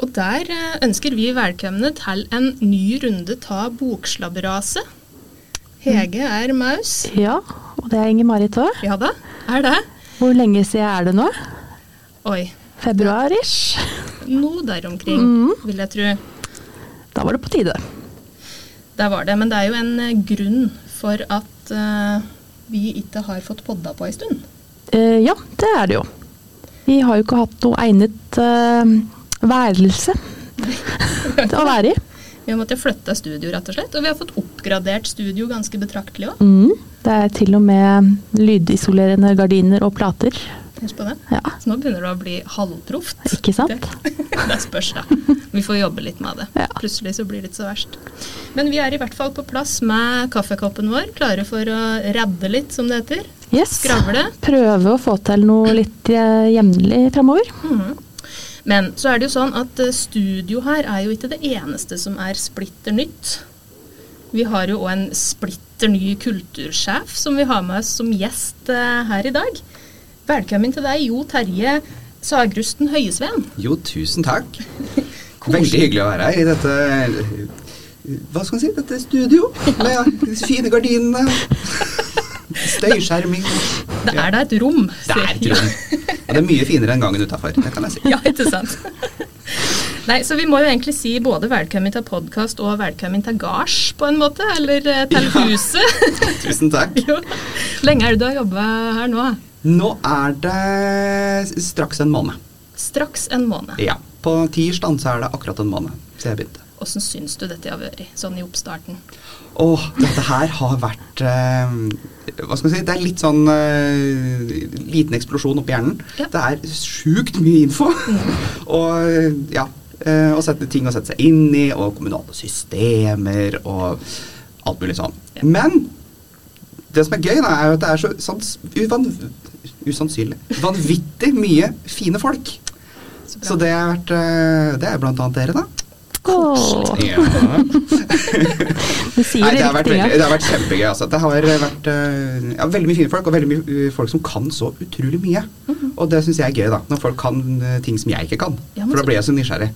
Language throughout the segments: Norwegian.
Og der eh, ønsker vi velkomne til en ny runde ta bokslabberaset. Hege er maus. Ja, og det er Inger-Marit òg. Ja da, er det. Hvor lenge siden er det nå? Oi. Februar-ish? Noe der omkring, mm. vil jeg tro. Da var det på tide. Det var det. Men det er jo en eh, grunn for at uh, vi ikke har fått podda på ei stund. Uh, ja, det er det jo. Vi har jo ikke hatt noe egnet eh, værelse å være i. Vi har måttet flytte studio, rett og slett. Og vi har fått oppgradert studio ganske betraktelig òg. Mm, det er til og med lydisolerende gardiner og plater. Husk på det. Ja, Så nå begynner det å bli halvproft. ikke sant? Det, det spørs, da. Vi får jobbe litt med det. Ja. Plutselig så blir det ikke så verst. Men vi er i hvert fall på plass med kaffekoppen vår, klare for å redde litt, som det heter. Yes. Skravle. Prøve å få til noe litt eh, jevnlig framover. Mhm. Men så er det jo sånn at eh, studio her er jo ikke det eneste som er splitter nytt. Vi har jo òg en splitter ny kultursjef som vi har med oss som gjest eh, her i dag. Velkommen til deg, Jo Terje Sagrusten Høiesveen. Jo, tusen takk. Veldig hyggelig å være her i dette Hva skal man si? Dette studio med disse fine gardinene. Støyskjerming. Det er da et rom. Det er et rom. Og det er mye finere enn gangen utafor. Det kan jeg si. Ja, ikke sant? Nei, så vi må jo egentlig si både velkommen til podkast og velkommen til gards, på en måte. Eller eh, til Ja. huset. Tusen takk. Jo. Lenge er det du har jobba her nå? Nå er det straks en måned. Straks en måned. Ja. På tirsdag så er det akkurat en måned siden jeg begynte. Åssen syns du dette har vært, sånn i oppstarten? Åh, dette her har vært eh, Hva skal man si? Det er litt sånn eh, liten eksplosjon oppi hjernen. Ja. Det er sjukt mye info. og eh, ja. eh, og sette ting å sette seg inn i, og kommunale systemer og alt mulig sånn. Ja. Men det som er gøy, da, er jo at det er så sans, uvan, usannsynlig vanvittig mye fine folk. Så. Så det har vært eh, Det er blant annet dere, da. Åh, Ja. Nei, det har, vært veldig, det har vært kjempegøy. Altså. Det har vært eh, ja, veldig mye fine folk, og veldig mye eh, folk som kan så utrolig mye. Og det syns jeg er gøy, da. Når folk kan eh, ting som jeg ikke kan. Ja, For da blir jeg så nysgjerrig.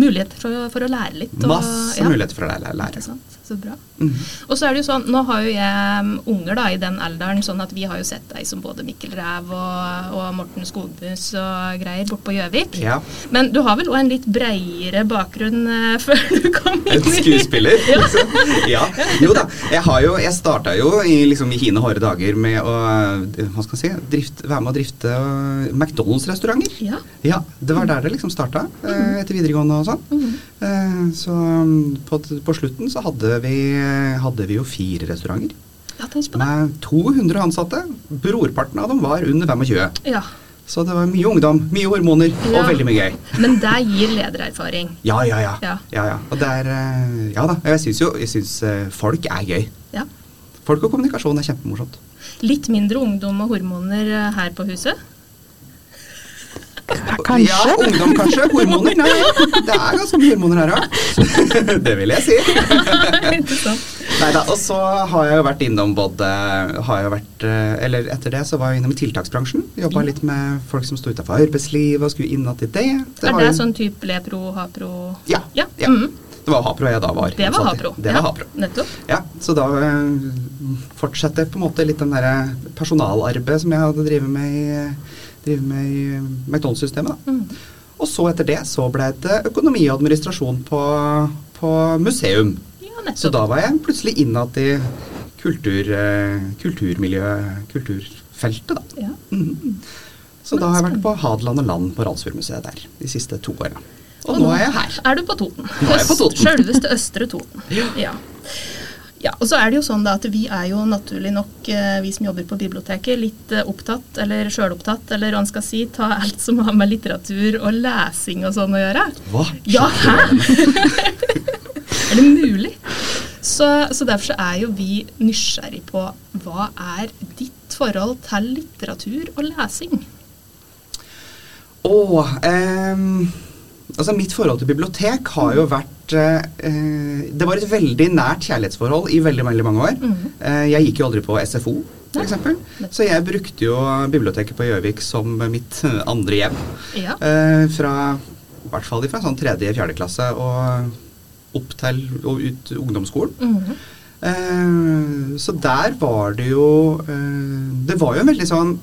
Muligheter for, for å lære litt. og- Masse ja. muligheter for å lære. lære. Så bra. Mm. Og så er det jo sånn, Nå har jo jeg um, unger da, i den alderen, sånn at vi har jo sett deg som både Mikkel Ræv og, og Morten Skogbuss og greier bort på Gjøvik. Ja. Men du har vel òg en litt breiere bakgrunn uh, før du kom inn En skuespiller? Ja. ja. Jo da. Jeg, har jo, jeg starta jo i, liksom, i hine hårde dager med å eh, hva skal man si, drift, være med å drifte eh, McDonald's-restauranter. Ja. Ja, det var der det liksom starta, eh, etter videregående og sånn. Mhm. Eh, så mm, på, på slutten så hadde vi, hadde vi jo fire restauranter. ja, tenk på det. Med 200 ansatte. Brorparten av dem var under 25. Ja. Så det var mye ungdom, mye hormoner Ja. og veldig mye gøy. Men det gir ledererfaring. Ja, ja, ja. Ja. ja, ja. Og det er eh, Ja da. Jeg syns jo jeg synes, eh, folk er gøy. Ja. Folk og kommunikasjon er kjempemorsomt. Litt mindre ungdom og hormoner her på huset. Kanskje. Ja, ungdom kanskje. Hormoner? Nei, det er ganske mye hormoner her òg. det vil jeg si. Neida, og så har jeg jo vært innom både har jeg vært, eh, Eller etter det så var jeg innom tiltaksbransjen. Jobba litt med folk som sto utenfor arbeidslivet og skulle innad i det. Er det jo- sånn type lepro, hapro Ja. Ja. ja. mhm. Det var Hapro jeg da var. Det var hapro. Det ja. Hapro. Nettopp. Ja, så da eh, fortsetter på en måte litt den derre personalarbeidet som jeg hadde drevet med i, drevet med i McDonald's-systemet. da. Mhm. Og så etter det så ble det økonomi og administrasjon på, på museum. Ja, Så da var jeg plutselig innad i kultur, eh, kulturmiljø, kulturfeltet, da. Ja. Mm. Så da har jeg vært på Hadeland og Land på Randsfjordmuseet der de siste to åra. Og, Og nå er jeg her. Er du på Toten? Nå er jeg på Toten. Selveste Østre Toten. Ja. Ja. Og så er det jo sånn da at Vi er jo naturlig nok, eh, vi som jobber på biblioteket, litt eh, opptatt, eller sjølopptatt, eller hva en skal si, ta alt som har med litteratur og lesing og sånn å gjøre. Hva? Ja, hæ? er det mulig? Så, så derfor så er jo vi nysgjerrig på hva er ditt forhold til litteratur og lesing? Å, ehm, altså mitt forhold til bibliotek har jo vært eh, eh, Det var et veldig nært kjærlighetsforhold i veldig, veldig mange år. Mhm. Eh, jeg gikk jo aldri på SFO, Nei. f.eks. Så jeg brukte jo biblioteket på Gjøvik som mitt andre hjem. Ja. Eh, fra i hvert fall fra sånn tredje-fjerde klasse og opp til og ut ungdomsskolen. Mhm. Eh, så der var det jo eh, Det var jo en veldig sånn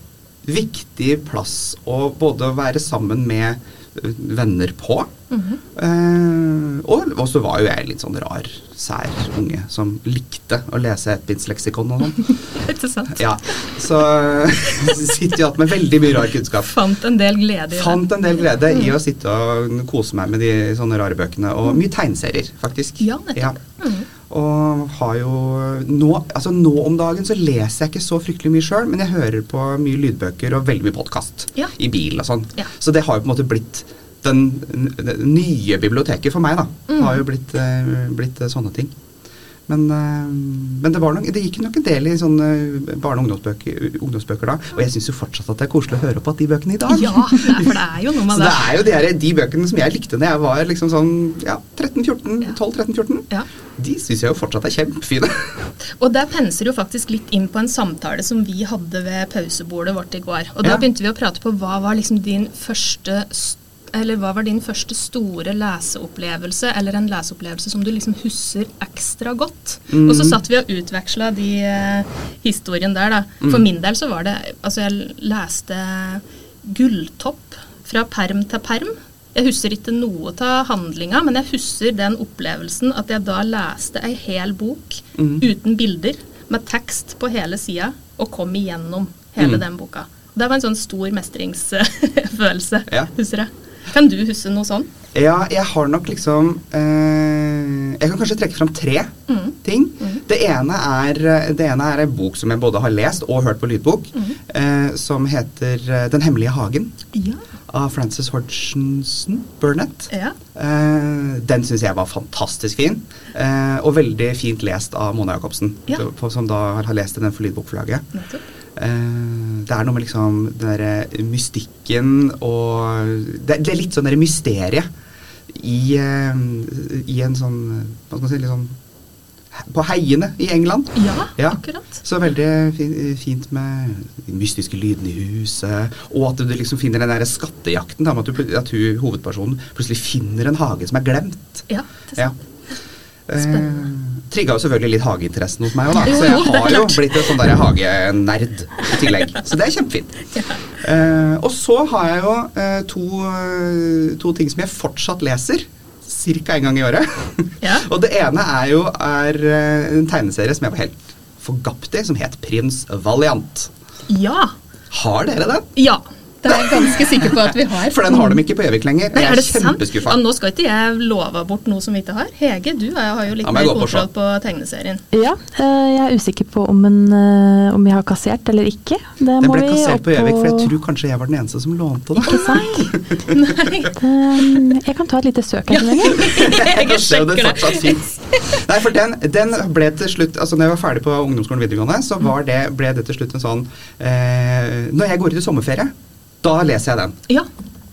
viktig plass å både være sammen med venner på. Mhm. Eh, og så var jo jeg litt sånn rar, sær unge som likte å lese ettbindsleksikon og sånn. Ikke sant? Ja, så sitter jo igjen med veldig mye rar kunnskap. Fant en del glede i. Fant en del glede i å sitte og kose meg med de sånne rare bøkene. Og mye tegneserier, faktisk. Ja, nettopp. Mhm. Og har jo nå, altså nå om dagen så leser jeg ikke så fryktelig mye sjøl, men jeg hører på mye lydbøker og veldig mye podkast Ja. i bil og sånn. Ja. Så det har jo på en måte blitt den, den nye biblioteket for meg, da. Mm. Har jo blitt, eh, blitt eh, sånne ting. Men, eh, men det, var nok, det gikk nok en del i sånne barne- og ungdomsbøker, ungdomsbøker da. Og jeg syns jo fortsatt at det er koselig å høre på at de bøkene i dag. Ja, for det er jo noe Så med det det. er jo de, her, de bøkene som jeg likte da jeg var liksom sånn ja, 13-14, Ja. 12-13-14. Ja. De syns jeg jo fortsatt er kjempefine. Og der penser jo faktisk litt inn på en samtale som vi hadde ved pausebordet vårt i går. Og da Ja. begynte vi å prate på hva var liksom din første st- eller hva var din første store leseopplevelse, eller en leseopplevelse som du liksom husker ekstra godt? Mm. Og så satt vi og utveksla de uh, historien der, da. For Mm. min del så var det Altså, jeg leste Gulltopp fra perm til perm. Jeg husker ikke noe av handlinga, men jeg husker den opplevelsen at jeg da leste ei hel bok Mm. uten bilder, med tekst på hele sida, og kom igjennom hele Mm. den boka. Det var en sånn stor mestringsfølelse, Ja. husker jeg. Kan du huske noe sånn? Ja, jeg har nok liksom eh, Jeg kan kanskje trekke fram tre Mm. ting. Det, ene er, det ene er en bok som jeg både har lest og hørt på lydbok, eh, som heter eh, 'Den hemmelige hagen' Ja. av Frances Hodgson Burnett. ja. Eh, den syns jeg var fantastisk fin, eh, og veldig fint lest av Mona Jacobsen, Ja. som da har lest den for lydbokforlaget. Nettopp. Eh, det er noe med liksom den derre mystikken og det, det er litt sånn derre mysteriet i, eh, i en sånn Hva skal man si litt sånn På heiene i England. Ja, Ja. akkurat. Så veldig fin, fint med de mystiske lydene i huset, og at du liksom finner den der skattejakten. Da, at, du, at hun, hovedpersonen plutselig finner en hage som er glemt. Ja, det er sant. Ja. Spennende. Trigga jo selvfølgelig litt hageinteressen hos meg òg, da. Jo, Så jeg har jo blitt en sånn der hagenerd i tillegg. Så det er kjempefint. Uh, og så har jeg jo uh, to, uh, to ting som jeg fortsatt leser. Ca. en gang i året. Ja. og det ene er jo er, en tegneserie som jeg var helt forgapt i, som het Prins Valiant. Ja. Har dere den? Ja. Det er jeg ganske sikker på at vi har. For den har de ikke på Gjøvik lenger. Nei, Jeg er er kjempeskuffa. Ja, nå skal ikke jeg love bort noe som vi ikke har. Hege, du er, har jo litt Ja, mer kontroll på tegneserien. Ja, eh, jeg er usikker på om, en, eh, om jeg har kassert eller ikke. Det Den må ble kassert på Gjøvik, for jeg tror kanskje jeg var den eneste som lånte den. Ikke sant? Nei. Eh, Jeg kan ta et lite søk her. lenge. Jeg det sjekker fortsatt fint. Nei, for den, den ble til slutt Altså når jeg var ferdig på ungdomsskolen videregående, så var det, ble det til slutt en sånn eh, Når jeg går ut i sommerferie, da leser jeg den. Ja.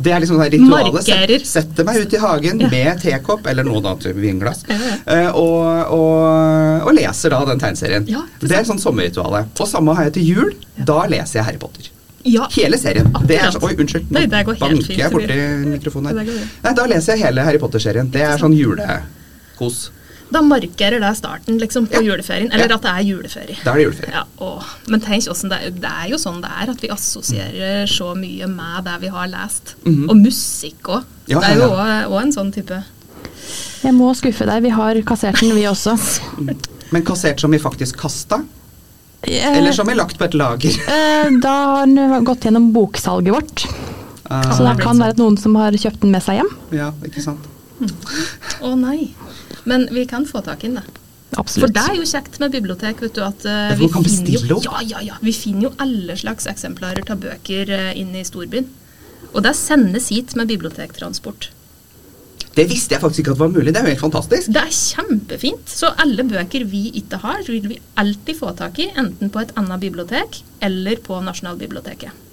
Det er liksom det ritualet. Markerer. Setter meg ut i hagen Ja. med tekopp, eller noe annet vinglass, Ja, ja. eh, og, og, og leser da den tegneserien. Ja, det er sånn sommerrituale. Og samme har jeg til jul. Da leser jeg Harry Potter. ja. Hele serien. Det er så, oi, unnskyld. Nei, det går helt banker jeg borti mikrofonen her. Nei, da leser jeg hele Harry Potter-serien. Det er sånn julekos. Da markerer det starten liksom på Ja. juleferien, eller Ja. at det er juleferie. Da er det juleferie. Ja, og, Men tenk hvordan det er. Det er jo sånn det er, at vi assosierer så mye med det vi har lest. Mhm. Og musikk òg. Ja, det er jo ja. òg en sånn type Jeg må skuffe deg, vi har kassert den, vi også. Men kassert som vi faktisk kasta? Eh, Eller som vi lagt på et lager? eh, Da har den gått gjennom boksalget vårt. Ah, Så det det kan være at noen som har kjøpt den med seg hjem. ja, ikke sant. Å nei. Men vi kan få tak i den, da. For det er jo kjekt med bibliotek, vet du, at uh, vi finner jo, ja, ja, ja, vi finner jo alle slags eksemplarer av bøker uh, inn i storbyen. Og det sendes hit med bibliotektransport. Det visste jeg faktisk ikke at var mulig. Det er jo helt fantastisk. Det er kjempefint. Så alle bøker vi ikke har, vil vi alltid få tak i, enten på et annet bibliotek eller på Nasjonalbiblioteket.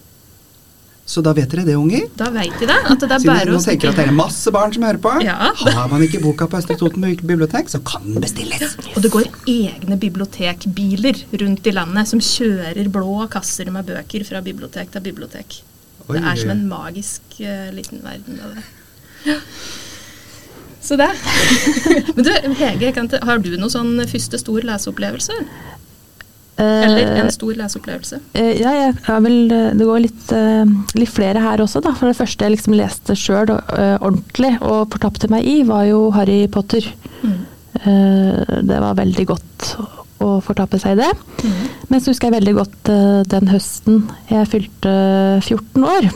Så da vet dere det, unger. Da vet de det. At det er bare å tenker at det er masse barn som hører på. Ja. Har man ikke boka på Østre Toten bibliotek, så kan den bestilles. Og det går egne bibliotekbiler rundt i landet som kjører blå kasser med bøker fra bibliotek til bibliotek. Oi, det er som en magisk uh, liten verden. av. Så det. Men du, Hege, kan, har du noen sånn første stor leseopplevelse? Eller en stor leseopplevelse? Eh, Ja, jeg har vel, eh, det går litt, eh, litt flere her også, da. For det første jeg liksom leste sjøl ordentlig og fortapte meg i, var jo Harry Potter. Mm. Eh, det var veldig godt å- fortape seg i det. Mm. Men så husker jeg veldig godt eh, den høsten jeg fylte 14 år.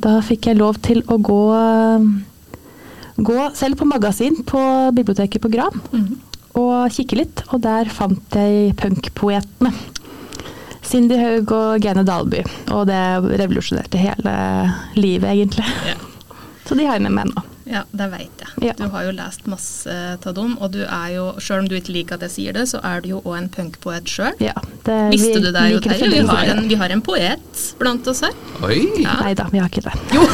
Da fikk jeg lov til å gå, eh, gå selv på magasin på biblioteket på Gran Mm. Og kikke litt, og der fant jeg punkpoetene. Cindy Haug og Gene Dalby, og det revolusjonerte hele livet, egentlig. Ja. Så de har jeg med meg nå. Ja, det veit jeg. Ja. Du har jo lest masse av dem, og du er jo, sjøl om du ikke liker at jeg sier det, så er du jo òg en punkpoet sjøl. Ja, det, Visste vi du det, Jo Terje? Vi, har en- vi har en poet blant oss her. Oi! Ja. Nei da, vi har ikke det. Jo!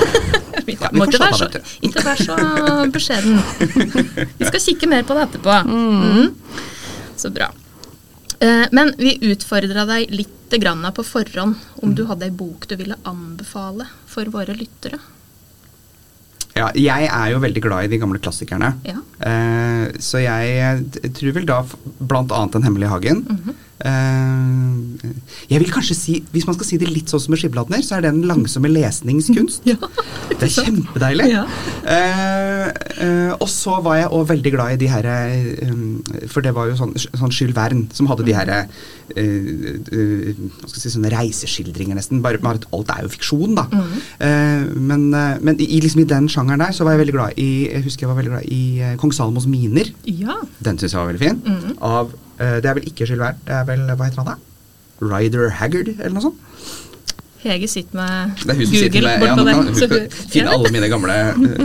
Vi må ikke være, så, ikke være så beskjeden. Vi skal kikke mer på det etterpå. Mm. Så bra. Eh, Men vi utfordra deg litt på forhånd om du hadde ei bok du ville anbefale for våre lyttere. Ja, jeg er jo veldig glad i de gamle klassikerne. Ja. Eh, så jeg tror vel da bl.a. Den hemmelige hagen. Mhm. eh, jeg vil kanskje si, hvis man skal si det litt sånn som med skibladner, så er det den langsomme lesningskunst. Ja, Det er kjempedeilig. Ja. Eh, eh, og så var jeg òg veldig glad i de her eh, um, For det var jo sånn, sånn Jules Verne som hadde de her uh, uh, si, sånne reiseskildringer, nesten. Bare, bare at alt er jo fiksjon, da. Eh, men men i, liksom i den sjangeren der så var jeg veldig glad i Jeg husker jeg var veldig glad i Kong Salomos miner. ja. Den syns jeg var veldig fin. Mhm. Av Det er vel ikke Jules Verne, det er vel Hva heter han da? Ryder Haggard, eller noe sånt? Hege sitter med som sitter Google med ja, nå kan hun finne alle mine gamle,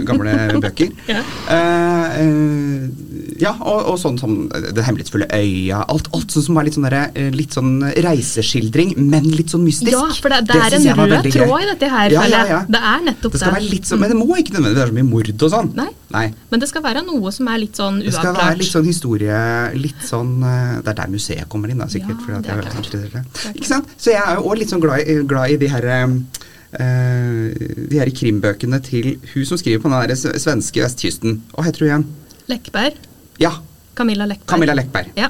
gamle bøker. Ja. Uh, eh, ja, og, og sånn som Det hemmelighetsfulle øya. Alt, alt sånn som er litt sånn, derre, eh, litt sånn reiseskildring, men litt sånn mystisk. Ja, for det, det er en var rød tråd i dette her, Ja, ja, ja. Det er nettopp Det skal være litt sånn, Men det må ikke nødvendigvis være så mye mord og sånn. Nei. Nei. Men det skal være noe som er litt sånn uavklart. Det skal være litt sånn historie Litt sånn eh, Det er der museet kommer inn, da, sikkert. Ja, det er klart. det. Det er Ikke sant? Så jeg er jo også litt sånn glad i, glad i de her Uh, de her krimbøkene til hun som skriver på den der svenske vestkysten. Hva heter hun igjen? Lekberg. Ja, Camilla Lekberg. Camilla Lekberg. Ja.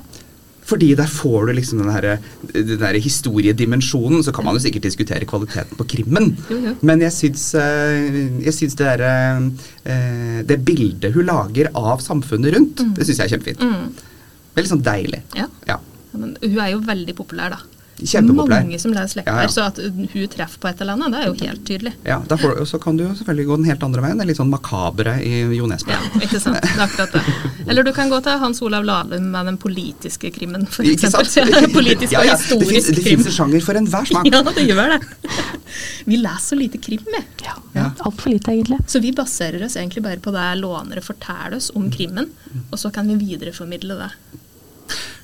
Fordi der får du liksom den her, den der historiedimensjonen. Så kan man jo sikkert diskutere kvaliteten på krimmen. Jo, jo. Men jeg syns, eh, jeg syns det derre eh, Det bildet hun lager av samfunnet rundt, Mm. det syns jeg er kjempefint. Mm. Veldig sånn deilig. Ja. Ja, Men hun er jo veldig populær, da. Kjempepopulær. Mange som leser Lekberg, Ja, ja. så at hun treffer på et eller annet, det er jo helt tydelig. Ja, derfor, så kan du jo selvfølgelig gå den helt andre veien. Det er litt sånn makabre i Jo Nesbø. Ja, ikke sant. Det er akkurat det. Eller du kan gå til Hans Olav Lahlum med den politiske krimmen, for Ikke eksempel. sant? Politisk og ja. Det historisk krim. Det fins en sjanger for enhver smak. Ja, det gjør det. Vi leser så lite krim, vi. Ja, Ja. Altfor lite, egentlig. Så vi baserer oss egentlig bare på det lånere forteller oss om krimmen, og så kan vi videreformidle det.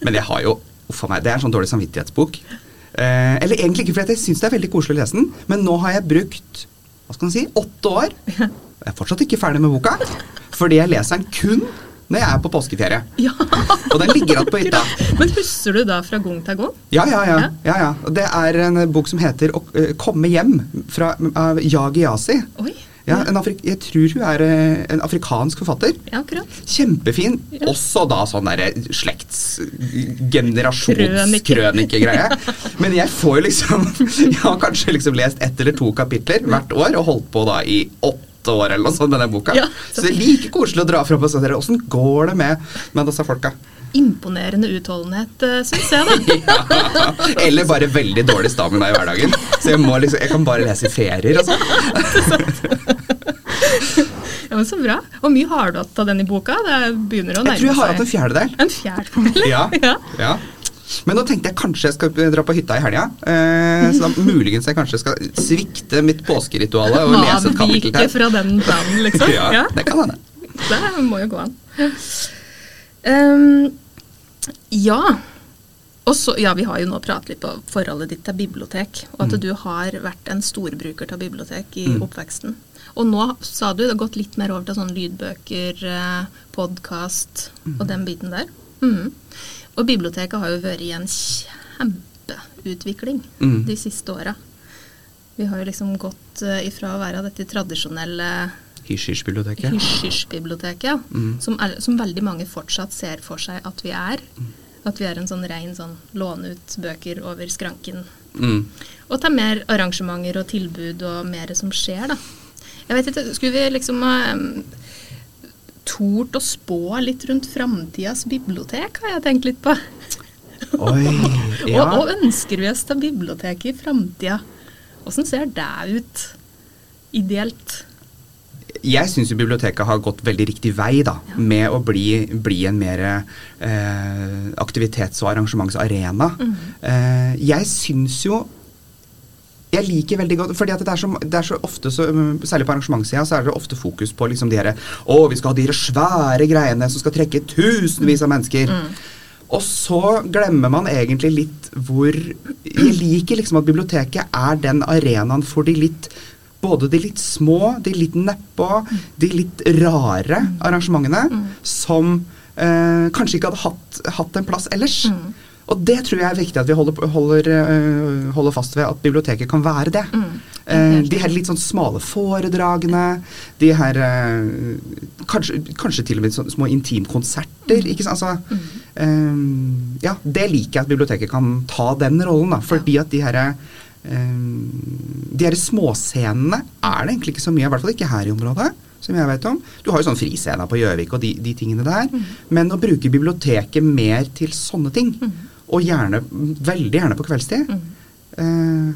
Men jeg har jo Uff a meg, det er en sånn dårlig samvittighetsbok. Eh, eller egentlig ikke, fordi jeg syns det er veldig koselig å lese den, men nå har jeg brukt hva skal man si, åtte år. Jeg er fortsatt ikke ferdig med boka, fordi jeg leser den kun når jeg er på påskeferie. Ja. Og den ligger igjen på hytta. Men husker du da fra gang til gang? Ja, ja, ja. Ja. ja, det er en bok som heter Å eh, komme hjem, fra, av Yagi Yasi. Oi. Ja, en afrik jeg tror hun er eh, en afrikansk forfatter. Ja, akkurat. Kjempefin. Ja. Også da sånn derre slektsgenerasjonskrønikegreie. Men jeg får jo liksom Jeg har kanskje liksom lest ett eller to kapitler hvert år og holdt på da i åtte år eller noe sånt med den boka. Ja. Så det er like koselig å dra fram og sånn Åssen går det med, med disse folka? Imponerende utholdenhet, syns jeg, da. Ja. Eller bare veldig dårlig stamina i hverdagen. Så jeg, liksom, jeg kan bare lese i ferier sånn. Ja, men Så bra. Hvor mye har du hatt av den i boka? Det begynner å nærme Jeg tror jeg har hatt en fjerdedel. en fjerdedel. Ja. ja. Ja. Men nå tenkte jeg kanskje jeg skal dra på hytta i helga. Eh, så da muligens jeg kanskje skal svikte mitt påskeritual og lese et kapittel Avvike fra den planen, liksom. Ja, det kan hende. Det må jo gå an. Ehm, ja. Også, ja, vi har jo nå pratet litt på forholdet ditt til bibliotek, og at du har vært en storbruker av bibliotek i Mm. oppveksten. Og nå sa du det har gått litt mer over til sånne lydbøker, podkast mm. og den biten der. Mhm. Og biblioteket har jo vært i en kjempeutvikling Mm. de siste åra. Vi har jo liksom gått eh, ifra å være dette tradisjonelle Hysj-hysj-biblioteket. Hysj-hysj-biblioteket. Mm. som, som veldig mange fortsatt ser for seg at vi er. At vi er en sånn rein sånn låne ut bøker over skranken. Mm. Og ta mer arrangementer og tilbud og mer som skjer, da. Jeg vet ikke, skulle vi liksom um, tort å spå litt rundt framtidas bibliotek, har jeg tenkt litt på. Oi, ja. Og, og ønsker vi oss til biblioteket i framtida? Åssen ser det ut ideelt? Jeg syns biblioteket har gått veldig riktig vei da, med å bli, bli en mer eh, aktivitets- og arrangementsarena. Eh, jeg syns jo jeg liker veldig godt, fordi at det er så, det er så ofte, så, um, særlig på arrangementssida, så er det ofte fokus på liksom de her Å, vi skal ha de svære greiene som skal trekke tusenvis av mennesker. Og så glemmer man egentlig litt hvor Jeg liker liksom at biblioteket er den arenaen for de litt både de litt små, de litt nedpå, de litt rare arrangementene som eh, kanskje ikke hadde hatt, hatt en plass ellers. Og det tror jeg er viktig at vi holder, holder, eh, holder fast ved at biblioteket kan være det. Eh, de her litt sånn smale foredragene, de her eh, kanskje, kanskje til og med små intimkonserter. ikke sant? Altså, eh, ja, det liker jeg at biblioteket kan ta den rollen, da, fordi at de her de her småscenene er det egentlig ikke så mye, i hvert fall ikke her i området. som jeg vet om. Du har jo sånn friscena på Gjøvik og de, de tingene der. Men å bruke biblioteket mer til sånne ting, og gjerne, veldig gjerne på kveldstid eh,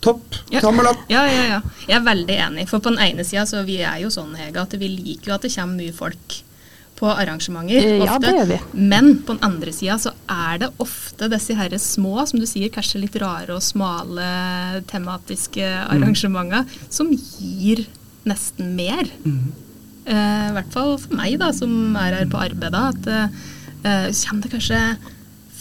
Topp. Ja. Tommel opp. Ja, ja, ja. Jeg er veldig enig. For på den ene sida så vi er jo sånn, Hege, at vi liker jo at det kommer mye folk på arrangementer. Ja, ofte. det gjør vi. Men på den andre sida så er det ofte disse her små, som du sier, kanskje litt rare og smale tematiske arrangementer, som gir nesten mer. Eh, I hvert fall for meg, da, som er her på arbeid, at eh, kommer det kanskje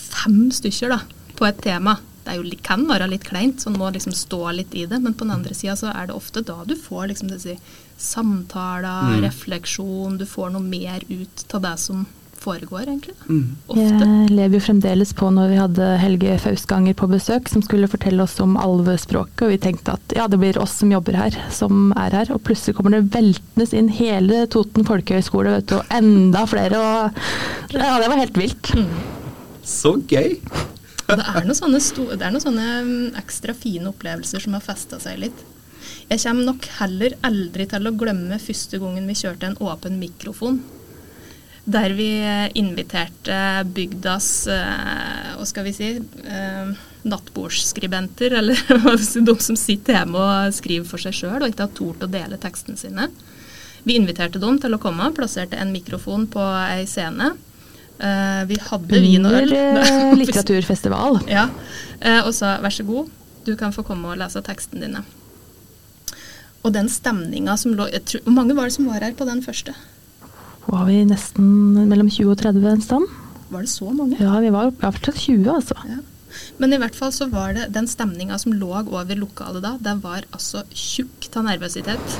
fem stykker da, på et tema. Det er jo, kan være litt kleint, så en må liksom stå litt i det. Men på den andre sida så er det ofte da du får liksom disse samtaler, Mm. refleksjon, du får noe mer ut av det som foregår, egentlig. da. Mm. Ofte. Jeg lever jo fremdeles på når vi hadde Helge Fausganger på besøk, som skulle fortelle oss om alvespråket, og vi tenkte at ja, det blir oss som jobber her, som er her. Og plutselig kommer det veltende inn hele Toten folkehøgskole, vet du, og enda flere, og ja, det var helt vilt. Så gøy. Og det er noen sånne, store, er noen sånne mm, ekstra fine opplevelser som har festa seg litt. Jeg kommer nok heller aldri til å glemme første gangen vi kjørte en åpen mikrofon. Der vi eh, inviterte bygdas eh, hva skal vi si, eh, nattbordsskribenter, eller de som sitter hjemme og skriver for seg sjøl og ikke har tort å dele tekstene sine. Vi inviterte dem til å komme, plasserte en mikrofon på ei scene. Eh, vi hadde vin og øl. Under eh, litteraturfestival. Ja, eh, og sa vær så god, du kan få komme og lese teksten dine. Og den stemninga som lå tror, Hvor mange var det som var her på den første? Var vi nesten mellom 20 og 30 en stand? Var det så mange? Ja, vi var ja, fortsatt 20, altså. Ja. Men i hvert fall så var det den stemninga som lå over lokalet da, den var altså tjukk av nervøsitet.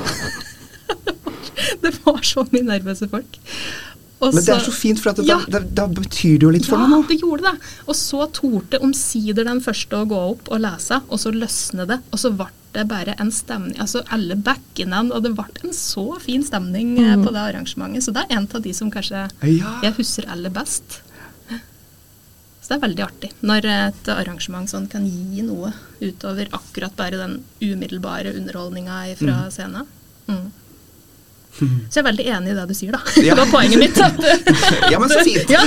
det var så mye nervøse folk. Og Men det er så fint, for Ja. da, da betyr det jo litt for ja, noe. Ja, det gjorde det. Og så torde omsider den første å gå opp og lese, og så løsne det. Og så ble det bare en stemning Altså alle backene, og det ble en så fin stemning mm. på det arrangementet. Så det er en av de som kanskje Ja. jeg husker aller best. Så det er veldig artig når et arrangement sånn kan gi noe utover akkurat bare den umiddelbare underholdninga fra scenen. Mm. Så jeg er veldig enig i det du sier, da. Ja. Det var poenget mitt. At, Ja, men så fint. Ja.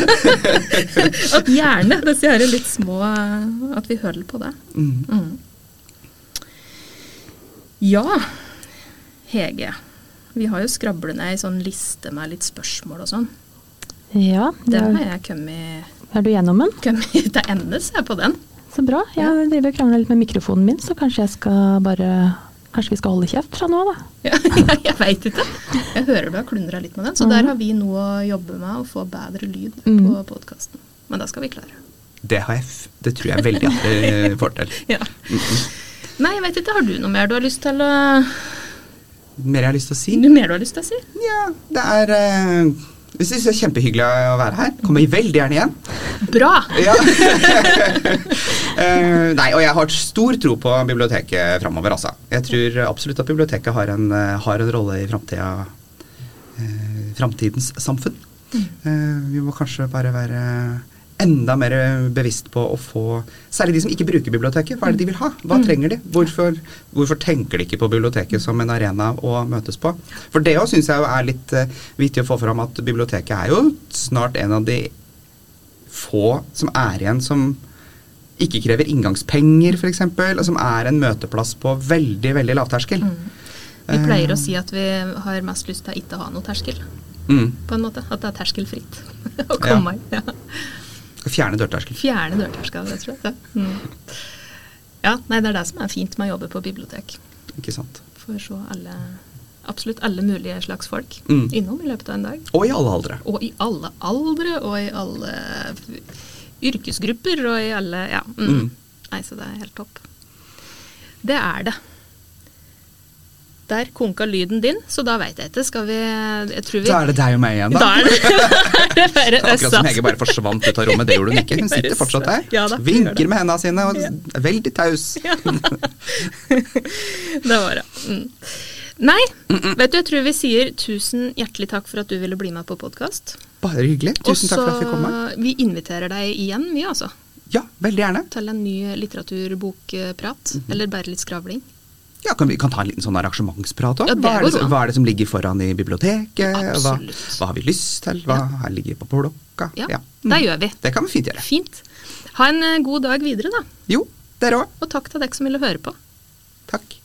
At gjerne disse her litt små At vi hører på det. Mm. Mm. Ja, Hege. Vi har jo skrablet ned ei sånn liste med litt spørsmål og sånn. Ja, det Den er, har jeg kommet, er du gjennom den? kommet til ende, ser jeg på den. Så bra. Jeg driver og krangler litt med mikrofonen min, så kanskje jeg skal bare Kanskje vi skal holde kjeft fra nå av, da. Ja, jeg veit ikke. Jeg hører du har klundra litt med den, så der har vi noe å jobbe med, å få bedre lyd på Mm. podkasten. Men det skal vi klare. Det, har jeg, f- det tror jeg veldig at det får til. Ja. Nei, jeg vet ikke. Har du noe mer du har lyst til å Mer jeg har lyst til å si? Noe mer du har lyst til å si? Ja, det er eh, Vi syns det er kjempehyggelig å være her. Kommer veldig gjerne igjen. Bra! Ja. Eh, nei, og jeg har stor tro på biblioteket framover, altså. Jeg tror absolutt at biblioteket har en, eh, har en rolle i framtida, eh, framtidens samfunn. Eh, vi må kanskje bare være enda mer bevisst på å få Særlig de som ikke bruker biblioteket. Hva er det de vil ha? Hva trenger de? Hvorfor, hvorfor tenker de ikke på biblioteket som en arena å møtes på? For det òg syns jeg er litt uh, viktig å få fram at biblioteket er jo snart en av de få som er igjen som ikke krever inngangspenger, f.eks., og som er en møteplass på veldig, veldig lavterskel. Vi pleier å si at vi har mest lyst til å ikke ha noe terskel, Mm. på en måte. At det er terskelfritt å komme inn. Ja. Fjerne dørterskel. Fjerne dørterskel, og slett. Ja. Mm. ja, nei, det er det som er fint med å jobbe på bibliotek. Ikke sant. For så alle, absolutt alle mulige slags folk Mm. innom i løpet av en dag. Og i alle aldre. Og i alle aldre, og i alle yrkesgrupper, og i alle Ja. Mm. Mm. Nei, så det er helt topp. Det er det. Der konka lyden din, så da veit jeg ikke. Skal vi Jeg tror vi Da er det deg og meg igjen, da. Da er det, det er Akkurat som. Hege bare forsvant ut av rommet. Det gjorde hun ikke. Hun sitter fortsatt der. Ja da, Vinker med hendene sine og er veldig taus. Det var det. Mm. Nei, vet du, jeg tror vi sier tusen hjertelig takk for at du ville bli med på podkast. Bare hyggelig. Tusen takk for at jeg fikk komme. vi inviterer deg igjen, vi altså. Ja, veldig gjerne. Til en ny litteraturbokprat. Mhm. Eller bare litt skravling. Ja, kan Vi kan ta en liten sånn arrangementsprat òg. Ja, hva, er hva er det som ligger foran i biblioteket? Hva, hva har vi lyst til? Hva ja. ligger på blokka? Ja, Mm. det gjør vi. Det kan vi fint gjøre. Fint. Ha en eh, god dag videre, da. Jo, dere òg. Og takk til dere som ville høre på. Takk.